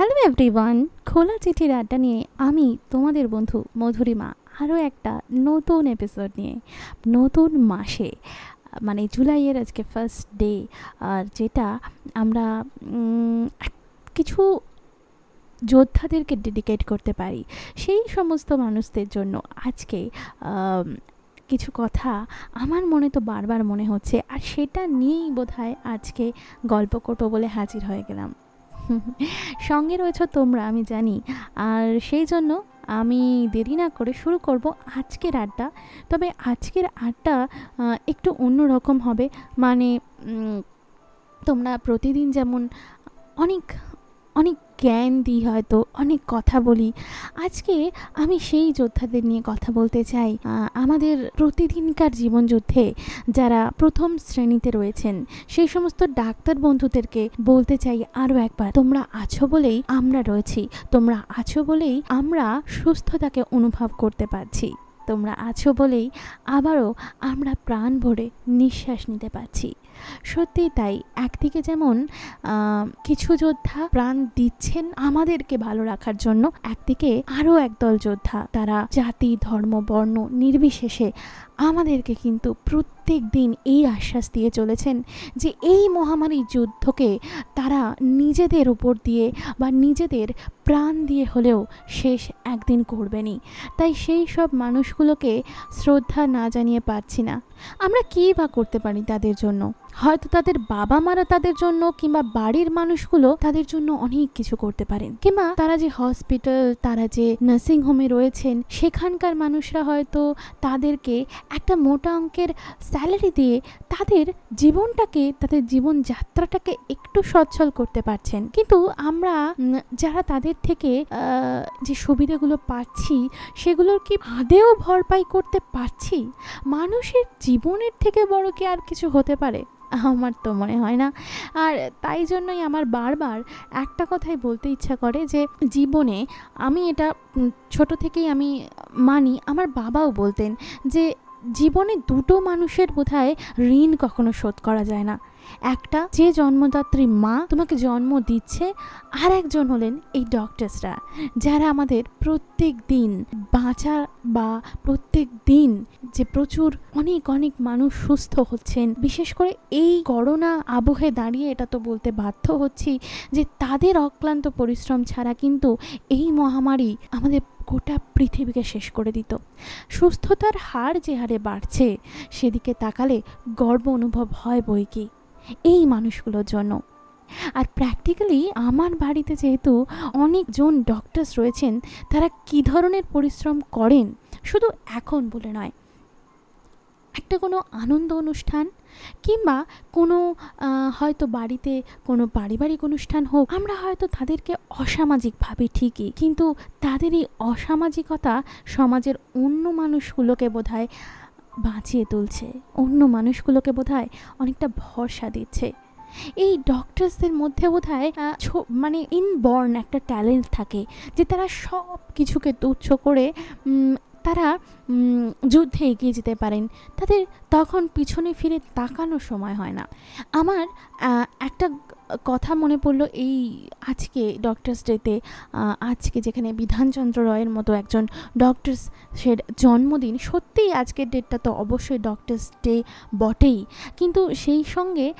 Hello everyone খোলা চিঠির আড্ডা নিয়ে আমি তোমাদের বন্ধু মধুরিমা আরও একটা নতুন এপিসোড নিয়ে, নতুন মাসে মানে জুলাইয়ের আজকে ফার্স্ট ডে আর যেটা আমরা কিছু যোদ্ধাদেরকে ডেডিকেট করতে পারি। সেই সমস্ত মানুষদের জন্য আজকে কিছু কথা আমার মনে তো বারবার মনে হচ্ছে, আর সেটা নিয়েই বোধহয় আজকে গল্প করব বলে হাজির হয়ে গেলাম। সঙ্গে রয়েছ তোমরা, আমি জানি। আর সেই জন্য আমি দেরি না করে শুরু করব আজকের আড্ডা। তবে আজকের আড্ডা একটু অন্যরকম হবে। মানে তোমরা প্রতিদিন যেমন অনেক অনেক জ্ঞান দিই হয়তো, অনেক কথা বলি। আজকে আমি সেই যোদ্ধাদের নিয়ে কথা বলতে চাই। আমাদের প্রতিদিনকার জীবনযুদ্ধে যারা প্রথম শ্রেণীতে রয়েছেন, সেই সমস্ত ডাক্তার বন্ধুদেরকে বলতে চাই আরও একবার। তোমরা আছো বলেই আমরা রয়েছি। তোমরা আছো বলেই আমরা সুস্থতাকে অনুভব করতে পারছি। তোমরা আছো বলেই আবারও আমরা প্রাণ ভরে নিঃশ্বাস নিতে পারছি। সত্যি তাই। একদিকে যেমন কিছু যোদ্ধা প্রাণ দিচ্ছেন আমাদেরকে ভালো রাখার জন্য, একদিকে আরও একদল যোদ্ধা, তারা জাতি, ধর্ম, বর্ণ নির্বিশেষে আমাদেরকে কিন্তু প্রত্যেক দিন এই আশ্বাস দিয়ে চলেছেন যে এই মহামারী যুদ্ধকে তারা নিজেদের উপর দিয়ে বা নিজেদের প্রাণ দিয়ে হলেও শেষ একদিন করবেনই। তাই সেই সব মানুষগুলোকে শ্রদ্ধা না জানিয়ে পারছি না। আমরা কী বা করতে পারি তাদের জন্য? হয়তো তাদের বাবা মারা তাদের জন্য কিংবা বাড়ির মানুষগুলো তাদের জন্য অনেক কিছু করতে পারেন। কিংবা তারা যে হসপিটাল, তারা যে নার্সিং হোমে রয়েছেন, সেখানকার মানুষরা হয়তো তাদেরকে একটা মোটা অঙ্কের স্যালারি দিয়ে তাদের জীবনটাকে, তাদের জীবনযাত্রাটাকে একটু সচ্ছল করতে পারছেন। কিন্তু আমরা যারা তাদের থেকে যে সুবিধাগুলো পাচ্ছি, সেগুলোর কি আদেও ভরপাই করতে পারছি? মানুষের জীবনের থেকে বড় কি আর কিছু হতে পারে? আমার তো মনে হয় না। আর তাই জন্যই আমার বারবার একটা কথাই বলতে ইচ্ছা করে যে, জীবনে আমি এটা ছোট থেকেই আমি মানি, আমার বাবাও বলতেন যে, জীবনে দুটো মানুষের বোধহয় ঋণ কখনো শোধ করা যায় না। একটা যে জন্মদাত্রী মা তোমাকে জন্ম দিচ্ছে আর একজন হলেন এই ডক্টরসরা যারা আমাদের প্রত্যেক দিন বাঁচা বা প্রত্যেক দিন যে প্রচুর অনেক অনেক মানুষ সুস্থ হচ্ছেন, বিশেষ করে এই করোনা আবহে দাঁড়িয়ে এটা তো বলতে বাধ্য হচ্ছি যে তাদের অক্লান্ত পরিশ্রম ছাড়া কিন্তু এই মহামারী আমাদের গোটা পৃথিবীকে শেষ করে দিত। সুস্থতার হার যে হারে বাড়ছে, সেদিকে তাকালে গর্ব অনুভব হয় বই কি। এই মানুষগুলোর জন্য। আর প্র্যাকটিক্যালি আমার বাড়িতে যেহেতু অনেকজন ডক্টরস রয়েছেন, তারা কী ধরনের পরিশ্রম করেন শুধু এখন বলে নয়। একটা কোনো আনন্দ অনুষ্ঠান কিংবা কোনো হয়তো বাড়িতে কোনো পারিবারিক অনুষ্ঠান হোক, আমরা হয়তো তাদেরকে অসামাজিক ভাবি ঠিকই, কিন্তু তাদের এই অসামাজিকতা সমাজের অন্য মানুষগুলোকে বোধহয় বাঁচিয়ে তুলছে। অন্য মানুষগুলোকে বোধহয় অনেকটা ভরসা দিচ্ছে। এই ডক্টরসদের মধ্যে বোধহয় আহ, ছো- মানে ইনবর্ন একটা ট্যালেন্ট থাকে যে তারা সব কিছুকে তুচ্ছ করে তারা যুদ্ধে এগিয়ে যেতে পারেন। তাদের তখন পিছনে ফিরে তাকানোর সময় হয় না। আমার একটা কথা মনে পড়ল, এই আজকে ডক্টরস ডেতে আজকে যেখানে বিধানচন্দ্র রয়ের মতো একজন ডক্টরস সের জন্মদিন, সত্যিই আজকের ডেটটা তো অবশ্যই ডক্টরস ডে বটেই। কিন্তু সেই সঙ্গে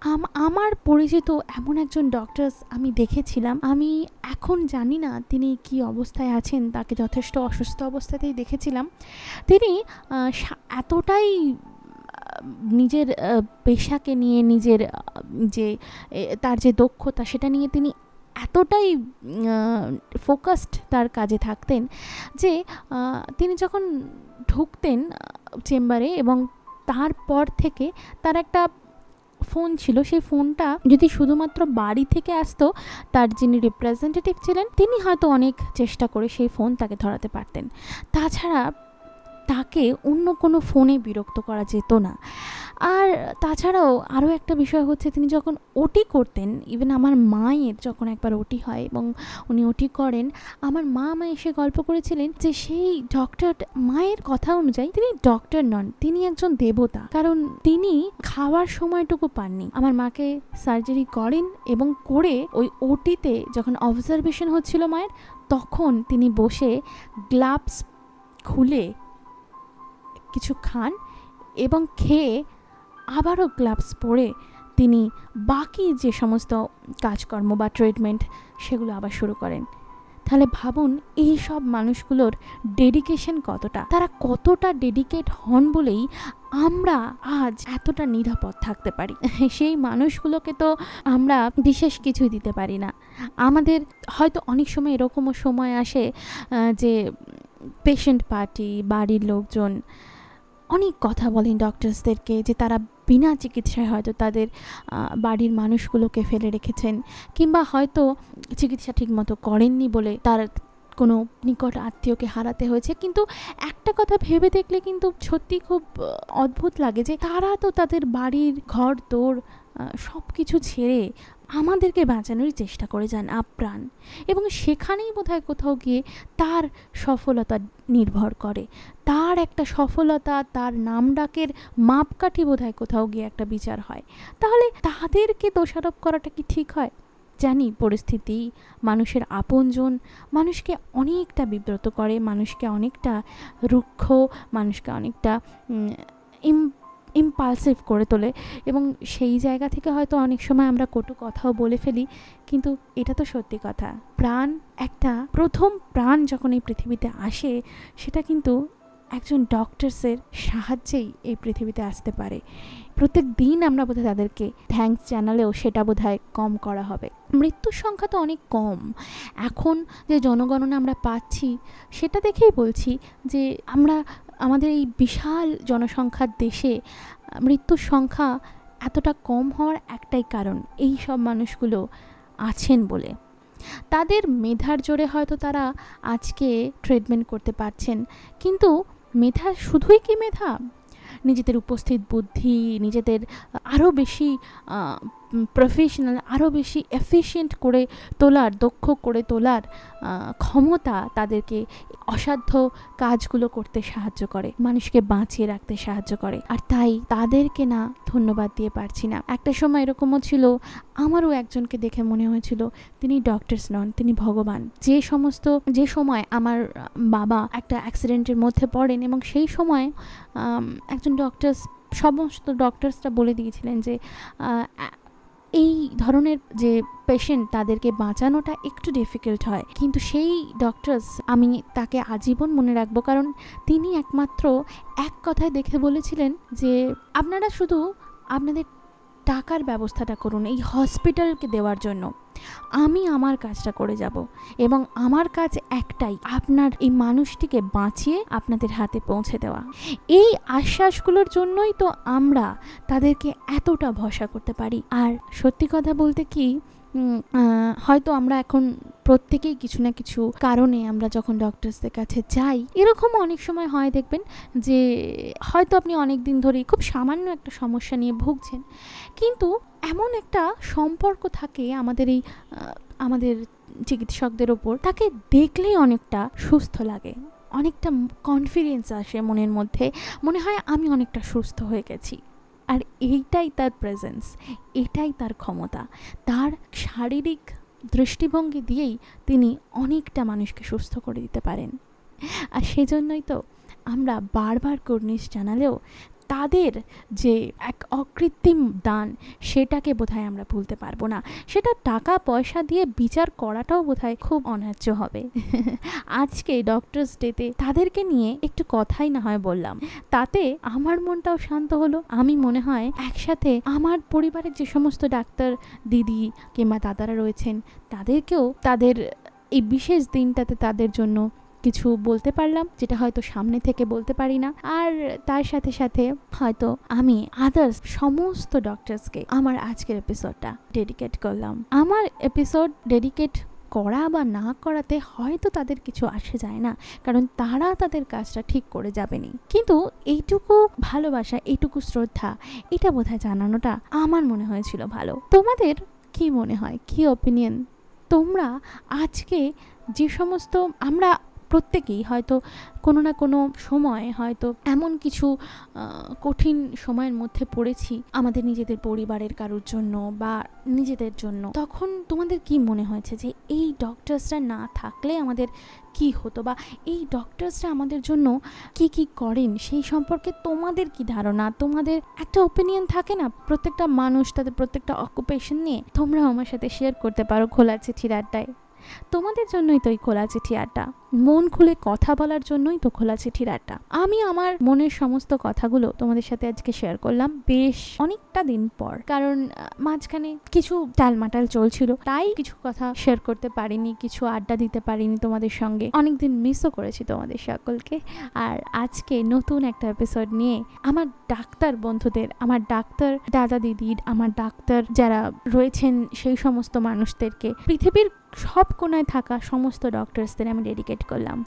আম- আমার পরিচিত এমন একজন ডক্টরস আমি দেখেছিলাম, আমি এখন জানি না তিনি কি অবস্থায় আছেন, তাকে যথেষ্ট অসুস্থ অবস্থাতেই দেখেছিলাম। তিনি এতটাই নিজের পেশাকে নিয়ে, নিজের যে তার যে দক্ষতা, সেটা নিয়ে তিনি এতটাই ফোকাসড তার কাজে থাকতেন যে তিনি যখন ঢুকতেন চেম্বারে এবং তারপর থেকে তার একটা ফোন ছিল, সেই ফোনটা যদি শুধুমাত্র বাড়ি থেকে আসতো, তার যিনি রিপ্রেজেন্টেটিভ ছিলেন, তিনি হয়তো অনেক চেষ্টা করে সেই ফোন তাকে ধরাতে পারতেন। তাছাড়া তাকে অন্য কোনো ফোনে বিরক্ত করা যেত না। আর তাছাড়াও আরও একটা বিষয় হচ্ছে, তিনি যখন ওটি করতেন ইভেন আমার মায়ের যখন একবার ওটি হয় এবং উনি ওটি করেন, আমার মা আমায় এসে গল্প করেছিলেন যে সেই ডক্টর মায়ের কথা অনুযায়ী তিনি ডক্টর নন, তিনি একজন দেবতা। কারণ তিনি খাওয়ার সময়টুকু পাননি। আমার মাকে সার্জারি করেন এবং করে ওই ওটিতে যখন অবজারভেশন হচ্ছিল মায়ের, তখন তিনি বসে গ্লাভস খুলে কিছু খান এবং খেয়ে আবারও গ্লাভস পরে তিনি বাকি যে সমস্ত কাজকর্ম বা ট্রিটমেন্ট সেগুলো আবার শুরু করেন। তাহলে ভাবুন, এই সব মানুষগুলোর ডেডিকেশন কতটা? তারা কতটা ডেডিকেট হন বলেই আমরা আজ এতটা নিরাপদ থাকতে পারি। সেই মানুষগুলোকে তো আমরা বিশেষ কিছুই দিতে পারি না। আমাদের হয়তো অনেক সময় এরকমও সময় আসে যে পেশেন্ট পার্টি বাড়ির লোকজন অনেক কথা বলেন ডক্টরসদেরকে যে তারা বিনা চিকিৎসায় হয়তো তাদের বাড়ির মানুষগুলোকে ফেলে রেখেছেন কিংবা হয়তো চিকিৎসা ঠিকমতো করেননি বলে তার কোনো নিকট আত্মীয়কে হারাতে হয়েছে। কিন্তু একটা কথা ভেবে দেখলে কিন্তু সত্যি খুব অদ্ভুত লাগে যে তারা তো তাদের বাড়ির ঘর দৌড় সব কিছু ছেড়ে আমাদেরকে বাঁচানোর চেষ্টা করে যান আপ্রাণ। এবং সেখানেই বোধহয় কোথাও গিয়ে তার সফলতা নির্ভর করে। তার একটা সফলতা, তার নাম ডাকের মাপকাঠি বোধহয় কোথাও গিয়ে একটা বিচার হয়। তাহলে তাদেরকে দোষারোপ করাটা কি ঠিক হয়? জানি, পরিস্থিতি, মানুষের আপনজন, মানুষকে অনেকটা বিব্রত করে, মানুষকে অনেকটা রুক্ষ, মানুষকে অনেকটা ইম্পালসিভ করে তোলে এবং সেই জায়গা থেকে হয়তো অনেক সময় আমরা কটু কথাও বলে ফেলি, কিন্তু এটা তো সত্যি কথা। প্রাণ, একটা প্রথম প্রাণ যখন এই পৃথিবীতে আসে, সেটা কিন্তু একজন ডক্টরসের সাহায্যেই এই পৃথিবীতে আসতে পারে। প্রত্যেক দিন আমরা বোধহয় তাদেরকে থ্যাঙ্কস জানালেও সেটা বোধহয় কম করা হবে। মৃত্যুর সংখ্যা তো অনেক কম। এখন যে জনগণনা আমরা পাচ্ছি, সেটা দেখেই বলছি যে আমরা আমাদের এই বিশাল জনসংখ্যার দেশে মৃত্যুর সংখ্যা এতটা কম হওয়ার একটাই কারণ এই সব মানুষগুলো আছেন বলে। তাদের মেধার জোরে হয়তো তারা আজকে ট্রিটমেন্ট করতে পারছেন, কিন্তু মেধা শুধুই কি মেধা? নিজেদের উপস্থিত বুদ্ধি, নিজেদের আরও বেশি প্রফেশনাল আরও বেশি এফিশিয়েন্ট করে তোলার, দক্ষ করে তোলার ক্ষমতা তাদেরকে অসাধ্য কাজগুলো করতে সাহায্য করে, মানুষকে বাঁচিয়ে রাখতে সাহায্য করে। আর তাই তাদেরকে না ধন্যবাদ দিয়ে পারছি না। একটা সময় এরকমও ছিল, আমারও একজনকে দেখে মনে হয়েছিল, তিনি ডক্টরস নন, তিনি ভগবান। যে সমস্ত, যে সময় আমার বাবা একটা অ্যাক্সিডেন্টের মধ্যে পড়েন এবং সেই সময় একজন ডক্টরস সমস্ত ডক্টরসরা বলে দিয়েছিলেন যে এই ধরনের যে পেশেন্ট তাদেরকে বাঁচানোটা একটু ডিফিকাল্ট হয়। কিন্তু সেই ডক্টরস আমি তাকে আজীবন মনে রাখব, কারণ তিনি একমাত্র এক কথায় দেখে বলেছিলেন যে, আপনারা শুধু আপনাদের টাকার ব্যবস্থাটা করুন এই হসপিটালকে দেওয়ার জন্য। আমি আমার কাজটা করে যাব এবং আমার কাজ একটাই, আপনার এই মানুষটিকে বাঁচিয়ে আপনাদের হাতে পৌঁছে দেওয়া। এই আশ্বাসগুলোর জন্যই তো আমরা তাদেরকে এতটা ভরসা করতে পারি। আর সত্যি কথা বলতে কি হয়তো আমরা এখন প্রত্যেকেই কিছু না কিছু কারণে আমরা যখন ডক্টরসদের কাছে যাই, এরকম অনেক সময় হয় দেখবেন যে হয়তো আপনি অনেক দিন ধরেই খুব সামান্য একটা সমস্যা নিয়ে ভুগছেন। কিন্তু এমন একটা সম্পর্ক থাকে আমাদের এই আমাদের চিকিৎসকদের ওপর, তাকে দেখলেই অনেকটা সুস্থ লাগে। অনেকটা কনফিডেন্স আসে মনের মধ্যে। মনে হয় আমি অনেকটা সুস্থ হয়ে গেছি। আর এইটাই তার প্রেজেন্স এটাই তার ক্ষমতা। তার শারীরিক দৃষ্টিভঙ্গি দিয়েই তিনি অনেকটা মানুষকে সুস্থ করে দিতে পারেন। আর সেজন্যই তো আমরা বারবার কর্নিশ জানালেও তাদের যে এক অকৃত্রিম দান, সেটাকে বোধহয় আমরা ভুলতে পারব না। সেটা টাকা, পয়সা দিয়ে বিচার করাটাও বোধহয় খুব অন্যায্য হবে। আজকে ডক্টরস ডেতে তাদেরকে নিয়ে একটু কথাই না হয় বললাম। তাতে আমার মনটাও শান্ত হলো। আমি মনে হয় একসাথে আমার পরিবারের যে সমস্ত ডাক্তার, দিদি কিংবা দাদারা রয়েছেন, তাদেরকেও তাদের এই বিশেষ দিনটাতে তাদের জন্য কিছু বলতে পারলাম, যেটা হয়তো সামনে থেকে বলতে পারি না। আর তার সাথে সাথে হয়তো আমি আদার্স সমস্ত ডক্টরসকে আমার আজকের এপিসোডটা ডেডিকেট করলাম। আমার এপিসোড ডেডিকেট করা বা না করাতে হয়তো তাদের কিছু আসে যায় না, কারণ তারা তাদের কাজটা ঠিক করে যাবেনি। কিন্তু এইটুকু ভালোবাসা, এইটুকু শ্রদ্ধা, এটা বোধহয় জানানোটা আমার মনে হয়েছিল ভালো। তোমাদের কি মনে হয়? কি অপিনিয়ন তোমরা আজকে যে সমস্ত আমরা প্রত্যেকেই হয়তো কোনো না কোনো সময় হয়তো এমন কিছু কঠিন সময়ের মধ্যে পড়েছি আমাদের নিজেদের পরিবারের কারোর জন্য বা নিজেদের জন্য। তখন তোমাদের কি মনে হয়েছে যে এই ডক্টরসরা না থাকলে আমাদের কি হতো বা এই ডক্টরসরা আমাদের জন্য কি কি করেন? সেই সম্পর্কে তোমাদের কি ধারণা? তোমাদের একটা ওপিনিয়ন থাকে না? প্রত্যেকটা মানুষ তাদের প্রত্যেকটা অকুপেশন নিয়ে তোমরা আমার সাথে শেয়ার করতে পারো খোলা চিঠির আড্ডায়। তোমাদের জন্যই তো এই খোলা চিঠি আড্ডা। মন খুলে কথা বলার জন্যই তো খোলা চিঠির আড্ডা। আমি আমার মনের সমস্ত কথাগুলো তোমাদের সাথে আজকে শেয়ার করলাম বেশ অনেকটা দিন পর। কারণ মাঝখানে কিছু টালমাটাল চলছিল, তাই কিছু কথা শেয়ার করতে পারিনি, কিছু আড্ডা দিতে পারিনি তোমাদের সঙ্গে। অনেকদিন মিসও করেছি তোমাদের সকলকে। আর আজকে নতুন একটা এপিসোড নিয়ে আমার ডাক্তার বন্ধুদের, আমার ডাক্তার দাদা দিদির, আমার ডাক্তার যারা রয়েছেন সেই সমস্ত মানুষদেরকে, পৃথিবীর সব কোনায় থাকা সমস্ত ডক্টরসদের আমি ডেডিকেট করলাম।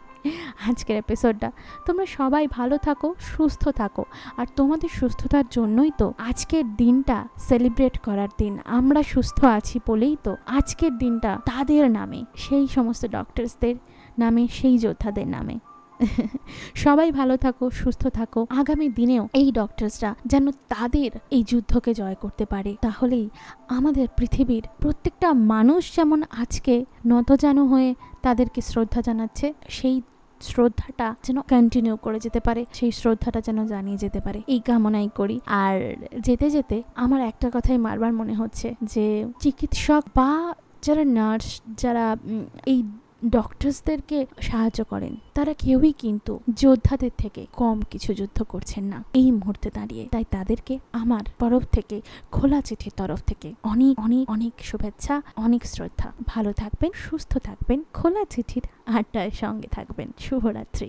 আজকের এপিসোডটা তোমরা সবাই ভালো থাকো, সুস্থ থাকো। আর তোমাদের সুস্থতার জন্যই তো আজকের দিনটা সেলিব্রেট করার দিন। আমরা সুস্থ আছি বলেই তো আজকের দিনটা তাদের নামে, সেই সমস্ত ডক্টরসদের নামে, সেই যোদ্ধাদের নামে। সবাই ভালো থাকো, সুস্থ থাকো। আগামী দিনেও এই ডক্টরসরা যেন তাদের এই যুদ্ধকে জয় করতে পারে। তাহলেই আমাদের পৃথিবীর প্রত্যেকটা মানুষ যেমন আজকে নতজানু হয়ে তাদেরকে শ্রদ্ধা জানাচ্ছে, সেই শ্রদ্ধাটা যেন কন্টিনিউ করে যেতে পারে, সেই শ্রদ্ধাটা যেন জানিয়ে যেতে পারে। এই কামনাই করি। আর যেতে যেতে আমার একটা কথাই বারবার মনে হচ্ছে যে, চিকিৎসক বা যারা নার্স যারা এই ডক্টরসদেরকে সাহায্য করেন। তারা কেউই কিন্তু যোদ্ধাদের থেকে কম কিছু যুদ্ধ করছেন না। এই মুহূর্তে দাঁড়িয়ে। তাই তাদেরকে আমার তরফ থেকে, খোলা চিঠির তরফ থেকে অনেক অনেক অনেক শুভেচ্ছা, অনেক শ্রদ্ধা। ভালো থাকবেন, সুস্থ থাকবেন, খোলা চিঠির আড্ডায় সঙ্গে থাকবেন। শুভরাত্রি।